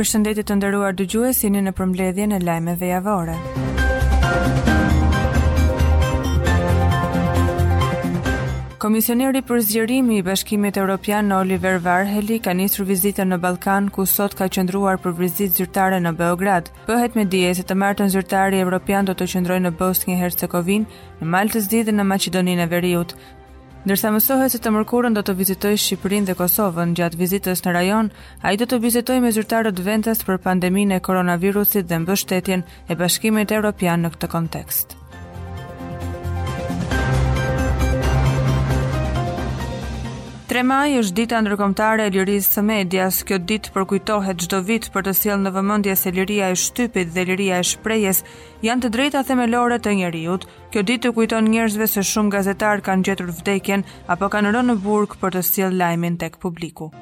Përshëndetje të nderuar dëgjues, jeni në përmbledhjen e lajmeve javore. Komisioneri për zgjerimin i Bashkimit Evropian Oliver Varheli ka nisur vizitën në Ballkan ku sot ka qëndruar për vizitë zyrtare në Beograd. Bëhet me dije se të martën zyrtari evropian do të qëndrojë në Bosnjë Hercegovinë, në Mal të Zi dhe në Maqedoninë e Veriut. Ndërsa mësohet se të mërkurën do të vizitojë Shqipërinë dhe Kosovën, gjatë vizitës në rajon, ai do të bisedojë me zyrtarët vendas për pandeminë e koronavirusit dhe mbështetjen e Bashkimit Evropian në këtë kontekst. Tre maj është dita ndërkombëtare e lirisë së medias. Kjo ditë përkujtohet çdo vit për të sjellë në vëmendje se liria e shtypit dhe liria e shprehjes janë të drejta themelore të njeriut. Kjo ditë u kujton njerëzve se shumë gazetarë kanë gjetur vdekjen apo kanë rënë në burg për të sjellë lajmin tek publiku.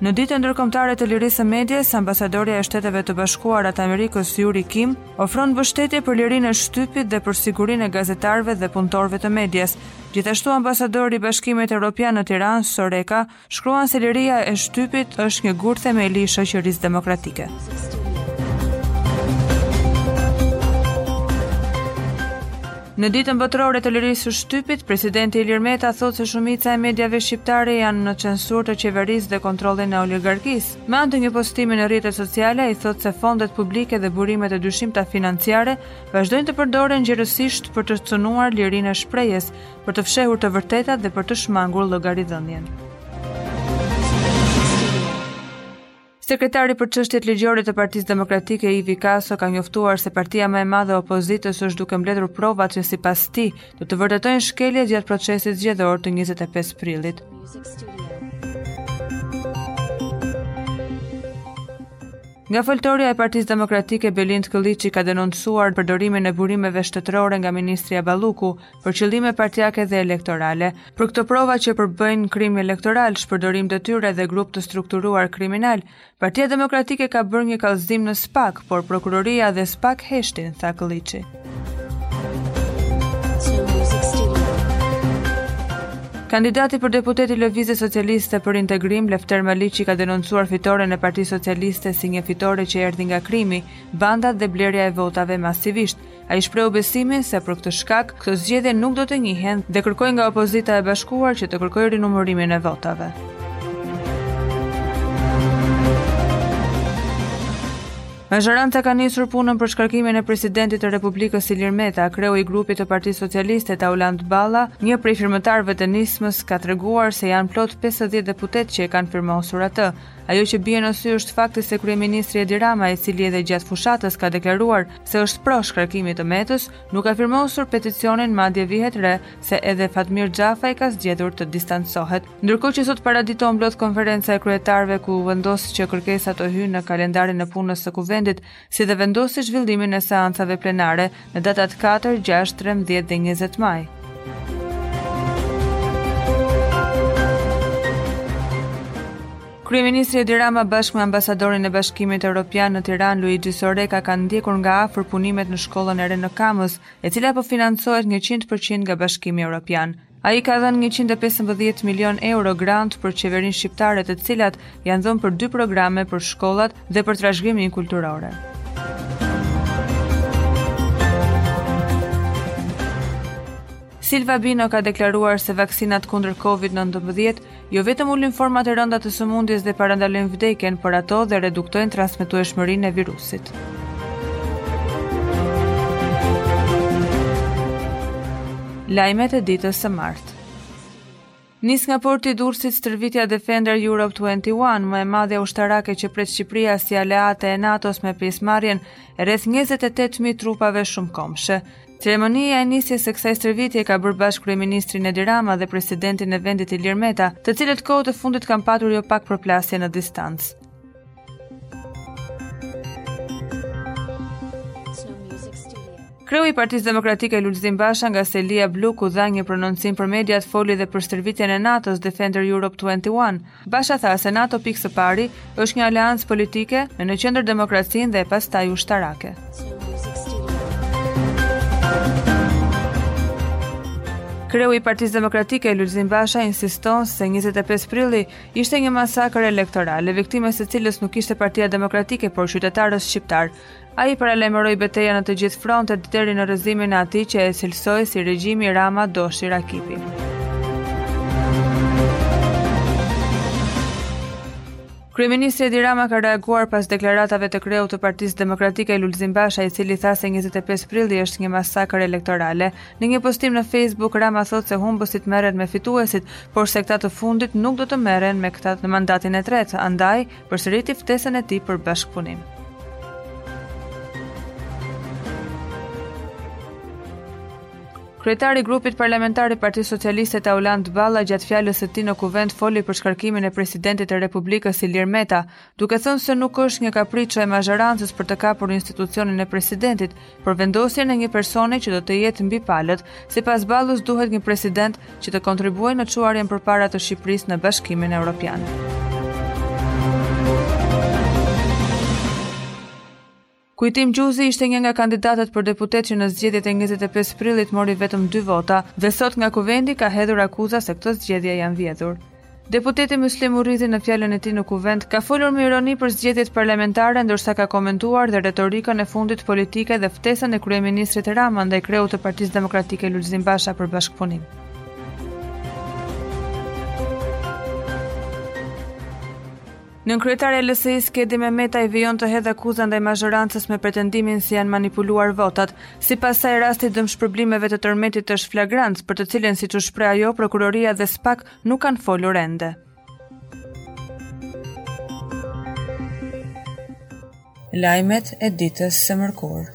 Në ditën ndërkombëtare të lirisë së medias, ambasadorja e Shteteve të Bashkuara të Amerikës Yuri Kim ofron mbështetje për lirinë e shtypit dhe për sigurinë e gazetarëve dhe punëtorëve të medias. Gjithashtu ambasadori i Bashkimit Evropian në Tiranë, Soreka, Shkruan se liria e shtypit është një gur themeli i shoqërisë demokratike. Në ditën botërore të lirisë së shtypit, presidenti Ilir Meta thotë se shumica e mediave shqiptare janë në censurë të qeverisë dhe kontrollin e oligarkisë. Me anë të një postimi në rrjetet sociale, ai thotë se fondet publike dhe burimet e dyshimta financiare vazhdojnë të përdoren gjerësisht për të cënuar lirinë e shprehjes, për të fshehur të vërtetat dhe për të shmangur llogaridhënien. Sekretari për çështjet ligjore të Partisë Demokratike Ivi Kaso ka njoftuar se partia më e madhe e opozitës është duke mbledhur provat që sipas tij do të vërtetojnë shkeljet gjatë procesit zgjedhor të 25 prillit. Nga foltorja e Partisë Demokratike Belind Këlliçi ka denoncuar përdorimin e burimeve shtetërore nga ministrja Balluku për qëllime partiake dhe elektorale. Për këto prova që përbëjnë krim elektoral, shpërdorim detyre dhe grup të strukturuar kriminal, Partia Demokratike ka bërë një kallëzim në SPAK, por prokuroria dhe SPAK heshtin, tha Këlliçi. Kandidati për deputet i Lëvizjes Socialiste për Integrim, Lefter Maliqi ka denoncuar fitoren e Partisë Socialiste si një fitore që erdhi nga krimi, bandat dhe blerja e votave masivisht. Ai shprehu besimin se për këtë shkak këto zgjedhje nuk do të njihen dhe kërkoi nga opozita e bashkuar që të kërkojë rinumërimin e votave. Mazhoranca ka nisur punën për shkarkimin e presidentit të Republikës Ilir Meta, kreu i grupit të Partisë Socialiste Taulant Balla, një prej firmëtarëve të nismës ka treguar se janë plot 50 deputetë që e kanë firmosur atë. Ajo që bie në sy është fakti se kryeministri Edi Rama, i cili edhe gjatë fushatës ka deklaruar se është pro shkarkimit të Metës, nuk ka firmosur peticionin madje vihet re se edhe Fatmir Xhafaj ka zgjedhur të distancohet. Ndërkohë që sot paradite u mblodh konferenca e kryetarëve ku u vendos që kërkesa të hyjë në kalendarin e punës së kuvendit, si dhe vendosi zhvillimin e seancave plenare në datat 4, 6, 13 dhe 20 maj. Kryeministri Edi Rama bashkë me ambasadorin e Bashkimit Evropian në Tiranë, Luigi Soreca, kanë ndjekur nga afër punimet në shkollën e re në Kamëz, e cila po financohet 100% nga Bashkimi Evropian. Ai ka dhënë 115 milion euro grant për qeverinë shqiptare, të cilat janë dhënë për dy programe për shkollat dhe për trashëgiminë kulturore. Silva Bino ka deklaruar se vaksinat kundër COVID-19 jo vetëm ulin format e rënda të sëmundjes dhe parandalojnë vdekjen, por ato dhe reduktojnë transmetueshmërinë e virusit. Lajmet e ditës së martë. Nis nga porti i Durrësit stërvitja Defender Europe 21, më e madhja ushtarake që pret Shqipëria si aleate e NATO-s me pjesëmarrjen e rreth 28000 trupave shumëkombëshe. Ceremonia e nisjes së kësaj stërvitje ka bërë bashkë kryeministrin Edi Rama dhe presidentin e vendit Ilir Meta, të cilët kohët e fundit kanë patur jo pak përplasje në distancë. Kreu i Partisë Demokratike Lulzim Basha nga Selia Blu ku dha një prononcim për mediat foli dhe për stërvitjen e NATO-s Defender Europe 21. Basha tha se NATO pikë së pari është një aleancë politike me në qendër demokracinë dhe pastaj ushtarake. Kreu i Partisë Demokratike Lulzim Basha insiston se 25 prilli ishte një masakër elektorale, viktimë e së cilës nuk ishte Partia Demokratike, por qytetarët shqiptarë. Ai paralajmëroi beteja në të gjithë frontet deri në rrëzimin e atij që e cilësoi si regjimi Rama Doshi Rakipi. Kryeministri Edi Rama ka reaguar pas deklaratave të kreut të Partisë Demokratike Lulzim Basha, i cili tha se 25 prilli është një masakër elektorale. Në një postim në Facebook Rama thotë se humbësit merren me fituesit, por se këta të fundit nuk do të merren me këta në mandatin e tretë. Andaj, përsëriti ftesën e tij për bashkëpunim. Kryetari i grupit parlamentar i Partisë Socialiste Taulant Balla gjatë fjalës së tij në Kuvend foli për shkarkimin e presidentit të Republikës Ilir Meta, duke thënë se nuk është një kapriço e mazhorancës për të kapur institucionin e presidentit, por vendosjen e një personi që do të jetë mbi palët, sipas Ballës duhet një president që të kontribuojë në çuarjen përpara të Shqipërisë në Bashkimin Evropian. Kujtim Gjuzi ishte një nga kandidatët për deputet që në zgjedhjet e 25 prillit mori vetëm 2 vota dhe sot nga kuvendi ka hedhur akuza se këto zgjedhje janë vjedhur. Deputeti Myslim Murrizi në fjalën e tij në Kuvend ka folur me ironi për zgjedhjet parlamentare ndërsa ka komentuar dhe retorikën e fundit politike dhe ftesën e kryeministrit Rama ndaj kreut të Partisë Demokratike Lulzim Basha për bashkëpunim. Nënkryetare e LSI-së Kejdi Mehmetaj vijon të hedhë akuza ndaj mazhorancës me pretendimin se janë manipuluar votat. Sipas saj, rasti i dëmshpërblimeve të tërmetit është flagrant, për të cilën siç u shpreh ajo, prokuroria dhe SPAK nuk kanë folur ende. Lajmet e ditës së mërkurë.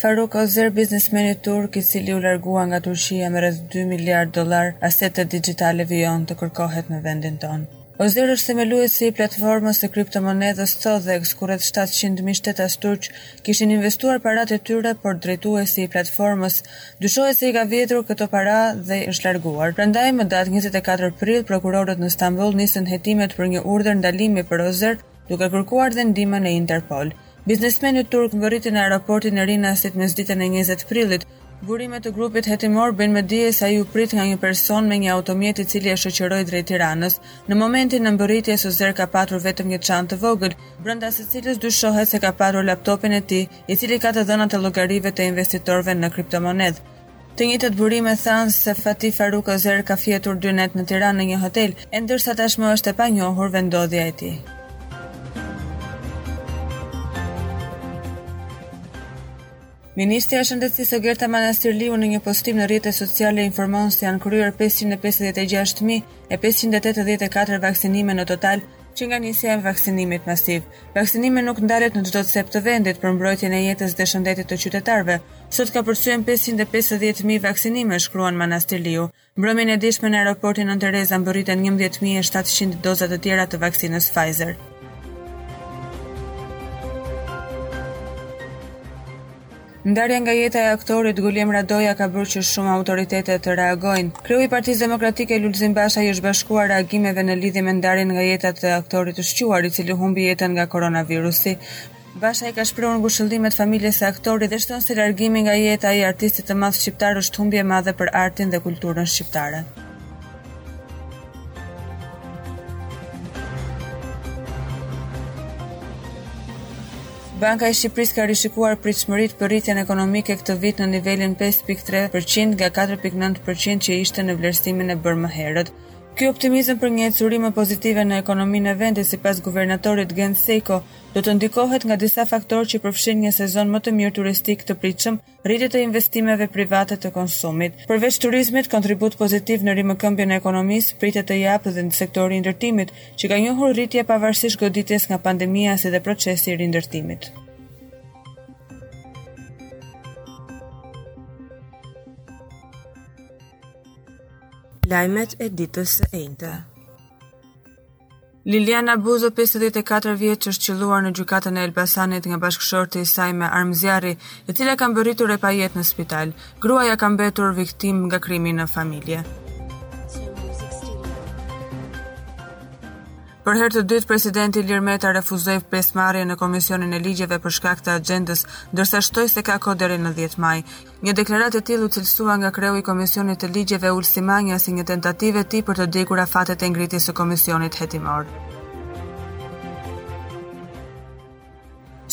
Faruk Ozer, biznesmeni turk i cili u largua nga Turqia me rreth 2 miliard dollar asete dixhitale vijon të kërkohet në vendin tonë. Ozer është themeluesi i platformës së kriptomonedhës Thodex, ku rreth 700 mijë shtetas turq kishin investuar paratë e tyre, por drejtuesi i platformës Dyshohet se i ka vjedhur këto para dhe është larguar. Prandaj, më datë njëzet e katër prill, prokurorët në Stamboll nisën hetimet për një urdhër ndalimi për Ozer, duke kërkuar dhe ndihmën e Interpol. Biznesmeni turk mbërriti në aeroportin e Rinasit mesditën e njëzet prillit. Burime të grupit hetimor bëjnë me dije se ai u prit nga një person me një automjet i cili e shoqëroi drejt Tiranës. Në momentin e mbërritjes Ozer ka patur vetëm një çantë të vogël, brenda së cilës dyshohet se ka patur laptopin e tij, i cili ka të dhënat e llogarive të investitorëve në kriptomonedhë. Të njëjtët burime thanë se Fatih Faruk Ozer ka fjetur dy net në Tiranë në një hotel, e ndërsa tashmë është e panjohur vendndodhja e tij. Ministrja e Shëndetësisë Ogerta Manastirliu në një postim në rrjetet sociale informon se janë kryer 556.584 vaksinime në total që nga nisja e vaksinimit masiv. Vaksinimi nuk ndalet në çdo cep të vendit për mbrojtjen e jetës dhe shëndetit të qytetarëve. Sot kapërcyen 550.000 vaksinime, shkruan Manastirliu. Mbrëmjen e djeshme në aeroportin Nënë Tereza mbërritën 11.700 doza të tjera të vaksinës Pfizer. Ndarja nga jeta e aktorit Guljelm Radoja ka bërë që shumë autoritete të reagojnë. Kreu i Partisë Demokratike Lulzim Basha i është bashkuar reagimeve në lidhje me ndarjen nga jeta të aktorit të shquar, i cili humbi jetën nga koronavirusi. Basha i ka shprehur ngushëllimet familjes së aktorit dhe shton se largimi nga jeta i artistit të madh shqiptar është humbje e madhe për artin dhe kulturën shqiptare. Banka e Shqipërisë ka rishikuar pritshmëritë për rritjen ekonomike këtë vit në nivelin 5.3% nga 4.9% që ishte në vlerësimin e bërë më herët. Ky optimizëm për një ecuri më pozitive në ekonominë e vendit sipas guvernatorit Gent Sejko do të ndikohet nga disa faktorë që përfshin një sezon më të mirë turistik të pritshëm rritje të investimeve private të konsumit. Përveç turizmit, kontribut pozitiv në rimëkëmbjen e ekonomisë pritet të japë dhe sektori i ndërtimit, që ka njohur rritje pavarësisht goditjes nga pandemia si dhe procesi i rindërtimit. Lajmet e ditës së enjte. Liliana Buzo, 54 vjeç, është qëlluar në gjykatën e Elbasanit nga bashkëshorti i saj me armë zjarri, e cila ka mbërritur e pa jetë në spital. Gruaja ka mbetur viktimë nga krimi në familje. Për herë të dytë, presidenti Ilir Meta refuzoi pjesëmarrje në Komisionin e Ligjeve për shkak të agjendës, ndërsa shtoi se ka kohë deri në 10 maj. Një deklaratë e tillë u cilësua nga kreu i Komisionit të Ligjeve Ulsi Manja si një tentativë e tij për të djegur afatet e ngritjes së Komisionit Hetimor.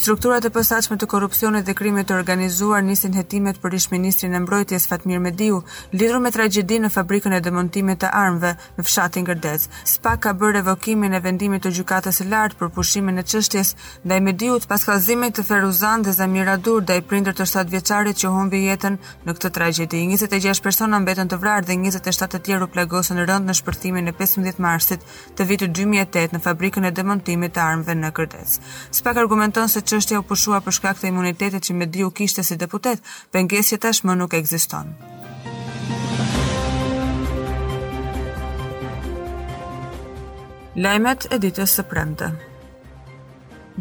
Strukturat e posaçme të korrupsionit dhe krimit të organizuar nisin hetimet për ish-ministrin e Mbrojtjes Fatmir Mediu, lidhur me tragjedinë në fabrikën e demontimit të armëve, në fshatin Gërdec. Spak ka bërë revokimin e vendimit të gjykatës së lartë për pushimin e çështjes ndaj Mediut pas kallëzimit të Feruzan dhe Zamira Durdaj prindër të 7 vjeçarit që humbi jetën në këtë tragjedi. 26 persona mbetën të vrarë dhe 27 të tjerë u plagosën rëndë në shpërthimin e 15 marsit të vitit 2008 në fabrikën e demontimit të armëve në Gërdec. Spak argumenton se çështja u pushua për shkak të imunitetit që Mediu kishte si deputet, pengesë që tashmë nuk ekziston. Lajmet e ditës së premte.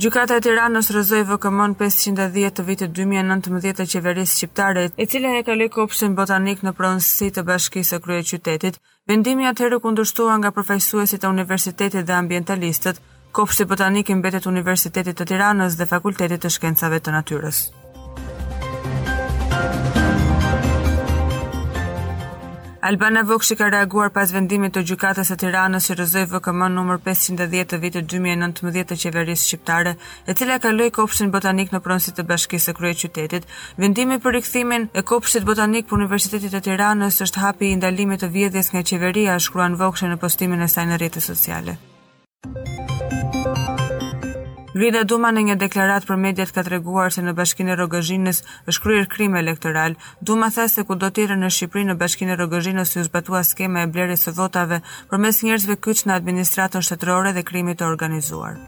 Gjykata e Tiranës rrëzoi VKM-n 510 të vitit 2019 të qeverisë shqiptare, e cila e kaloi kopshtin botanik në pronësi të bashkisë së kryeqytetit, Vendimi atëherë u kundërshtua nga përfaqësuesit e universitetit dhe ambientalistët, Kopshti Botanik i mbetet Universitetit të Tiranës dhe Fakultetit të Shkencave të Natyrës. Albana Vokshi ka reaguar pas vendimit të gjykatës së Tiranës që rrëzoi VKM numër 510 të vitit 2019 të qeverisë shqiptare, e cila e kaloi Kopshtin Botanik në pronësi të Bashkisë së Kryeqytetit. Vendimi për rikthimin e Kopshtit Botanik për Universitetit të Tiranës është hapi i ndalimit të vjedhjes nga qeveria, shkruan Vokshi në postimin e saj në rrjetet sociale. Grida Duma në një deklaratë për mediat ka treguar se në bashkinë e Rrogozhinës është kryer krim elektoral. Duma tha se kudo tjetër në Shqipëri në bashkinë e Rrogozhinës u zbatua skema e blerjes së votave përmes njerëzve kyç në administratën shtetërore dhe krimit të organizuar.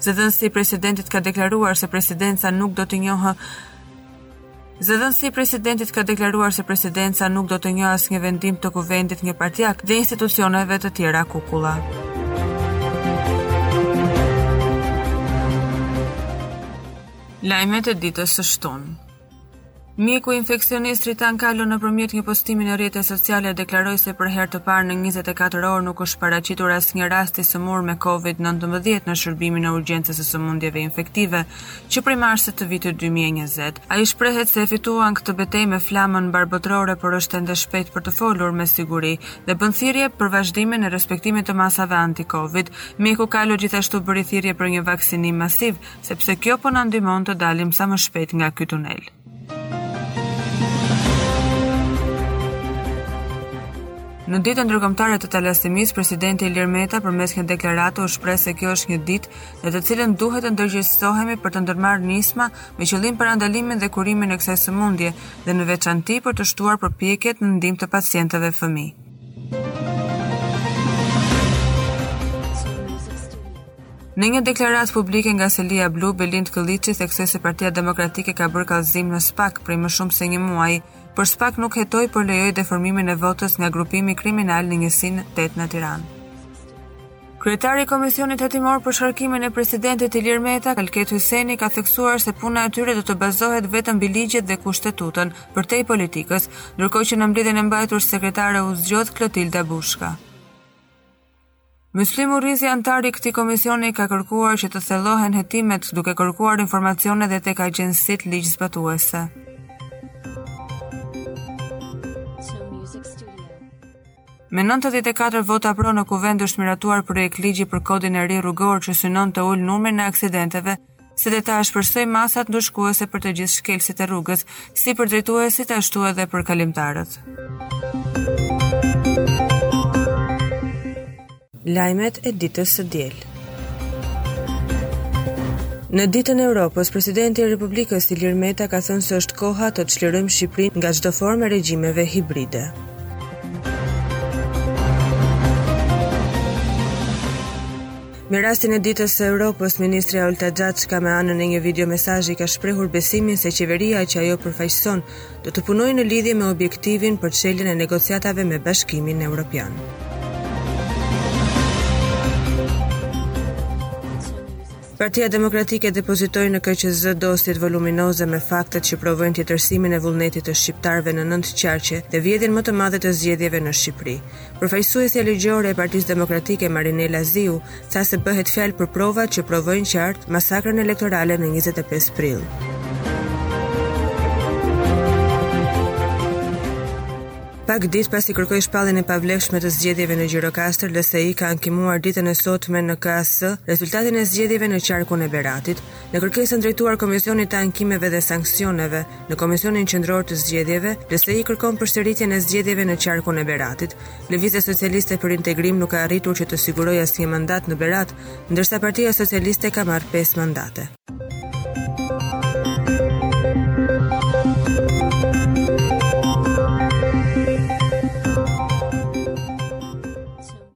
Zëdhënësi i presidentit ka deklaruar se presidenca nuk do të njohë asnjë vendim të kuvendit njëpartiak dhe institucioneve të tjera kukulla. Lajmet e ditës së shtunë. Mjeku infeksionist Tritan Kalo nëpërmjet një postimi në rrjetet sociale deklaroi se për herë të parë në 24 orë nuk është paraqitur asnjë rast i sëmurë me COVID-19 në shërbimin e urgjencës së sëmundjeve infektive që prej marsit të vitit 2020. Ai shprehet se e fituan këtë betejë me flamën mbarëbotërore, por është ende shpejt për të folur me siguri dhe bën thirrje për vazhdimin e respektimit të masave anti-COVID. Mjeku Kalo gjithashtu bëri thirrje për një vaksinim masiv sepse kjo po na ndihmon të dalim sa më shpejt nga ky tunel. Në ditën ndërkombëtare të talasemisë, presidenti Ilir Meta përmes një deklarate u shpreh se kjo është një ditë në të cilën duhet të ndërgjegjësohemi për të ndërmarrë nisma me qëllim parandalimin dhe kurimin e kësaj sëmundje dhe në veçanti për të shtuar përpjekjet në ndihmë të pacientëve fëmijë. Në një deklaratë publike nga selia blu, Belind Këlliçi theksoi se Partia Demokratike ka bërë kallëzim në SPAK prej më shumë se një muaji, por SPAK nuk hetoi por lejoi deformimin e votës nga grupimi kriminal në njësinë 8 në Tiranë. Kryetari i Komisionit Hetimor për shkarkimin e presidentit Ilir Meta, Alket Hyseni, ka theksuar se puna e tyre do të bazohet vetëm mbi ligjet dhe kushtetutën, përtej politikës, ndërkohë që në mbledhjen e mbajtur sekretare u zgjodh Klotilda Bushka. Myslim Murrizi anëtar i këtij komisioni ka kërkuar që të thellohen hetimet duke kërkuar informacione dhe tek agjencitë ligjzbatuese. Me 94 vota pro në kuvend është miratuar projektligji për kodin e ri rrugor që synon të ulë numrin e aksidenteve si dhe të ashpërsojë masat ndëshkuese për të gjithë shkelësit e rrugës, si për drejtuesit ashtu edhe për kalimtarët. Lajmet e ditës së diel. Në ditën e Europës, presidenti i Republikës Ilir Meta ka thënë se është koha të çlirojmë Shqipërinë nga çdo formë e regjimeve hibride. Me rastin e ditës së Europës, ministrja Olta Xhaçka me anën e një video mesazhi ka shprehur besimin se qeveria që ajo përfaqëson do të punojë në lidhje me objektivin për çeljen e negociatave me Bashkimin Europian. Partia Demokratike depozitoi në KQZ dosjet voluminoze me faktet që provojnë tjetërsimin e vullnetit të shqiptarëve në nëntë qarqe dhe vjedhjen më të madhe të zgjedhjeve në Shqipëri. Përfaqësuesja ligjore e Partisë Demokratike Marinela Ziu tha se bëhet fjalë për provat që provojnë qartë masakrën elektorale në 25 prill. Pak ditë pasi kërkoi shpalljen e pavlefshme të zgjedhjeve në Gjirokastër, LSI ka ankimuar ditën e sotme në KAS rezultatin e zgjedhjeve në qarkun e Beratit. Në kërkesën drejtuar Komisionit të Ankimeve dhe Sanksioneve në Komisionin Qendror të Zgjedhjeve, LSI kërkon përsëritjen e zgjedhjeve në qarkun e Beratit. Lëvizja Socialiste për Integrim nuk ka arritur që të sigurojë asnjë mandat në Berat, ndërsa Partia Socialiste ka marrë 5 mandate.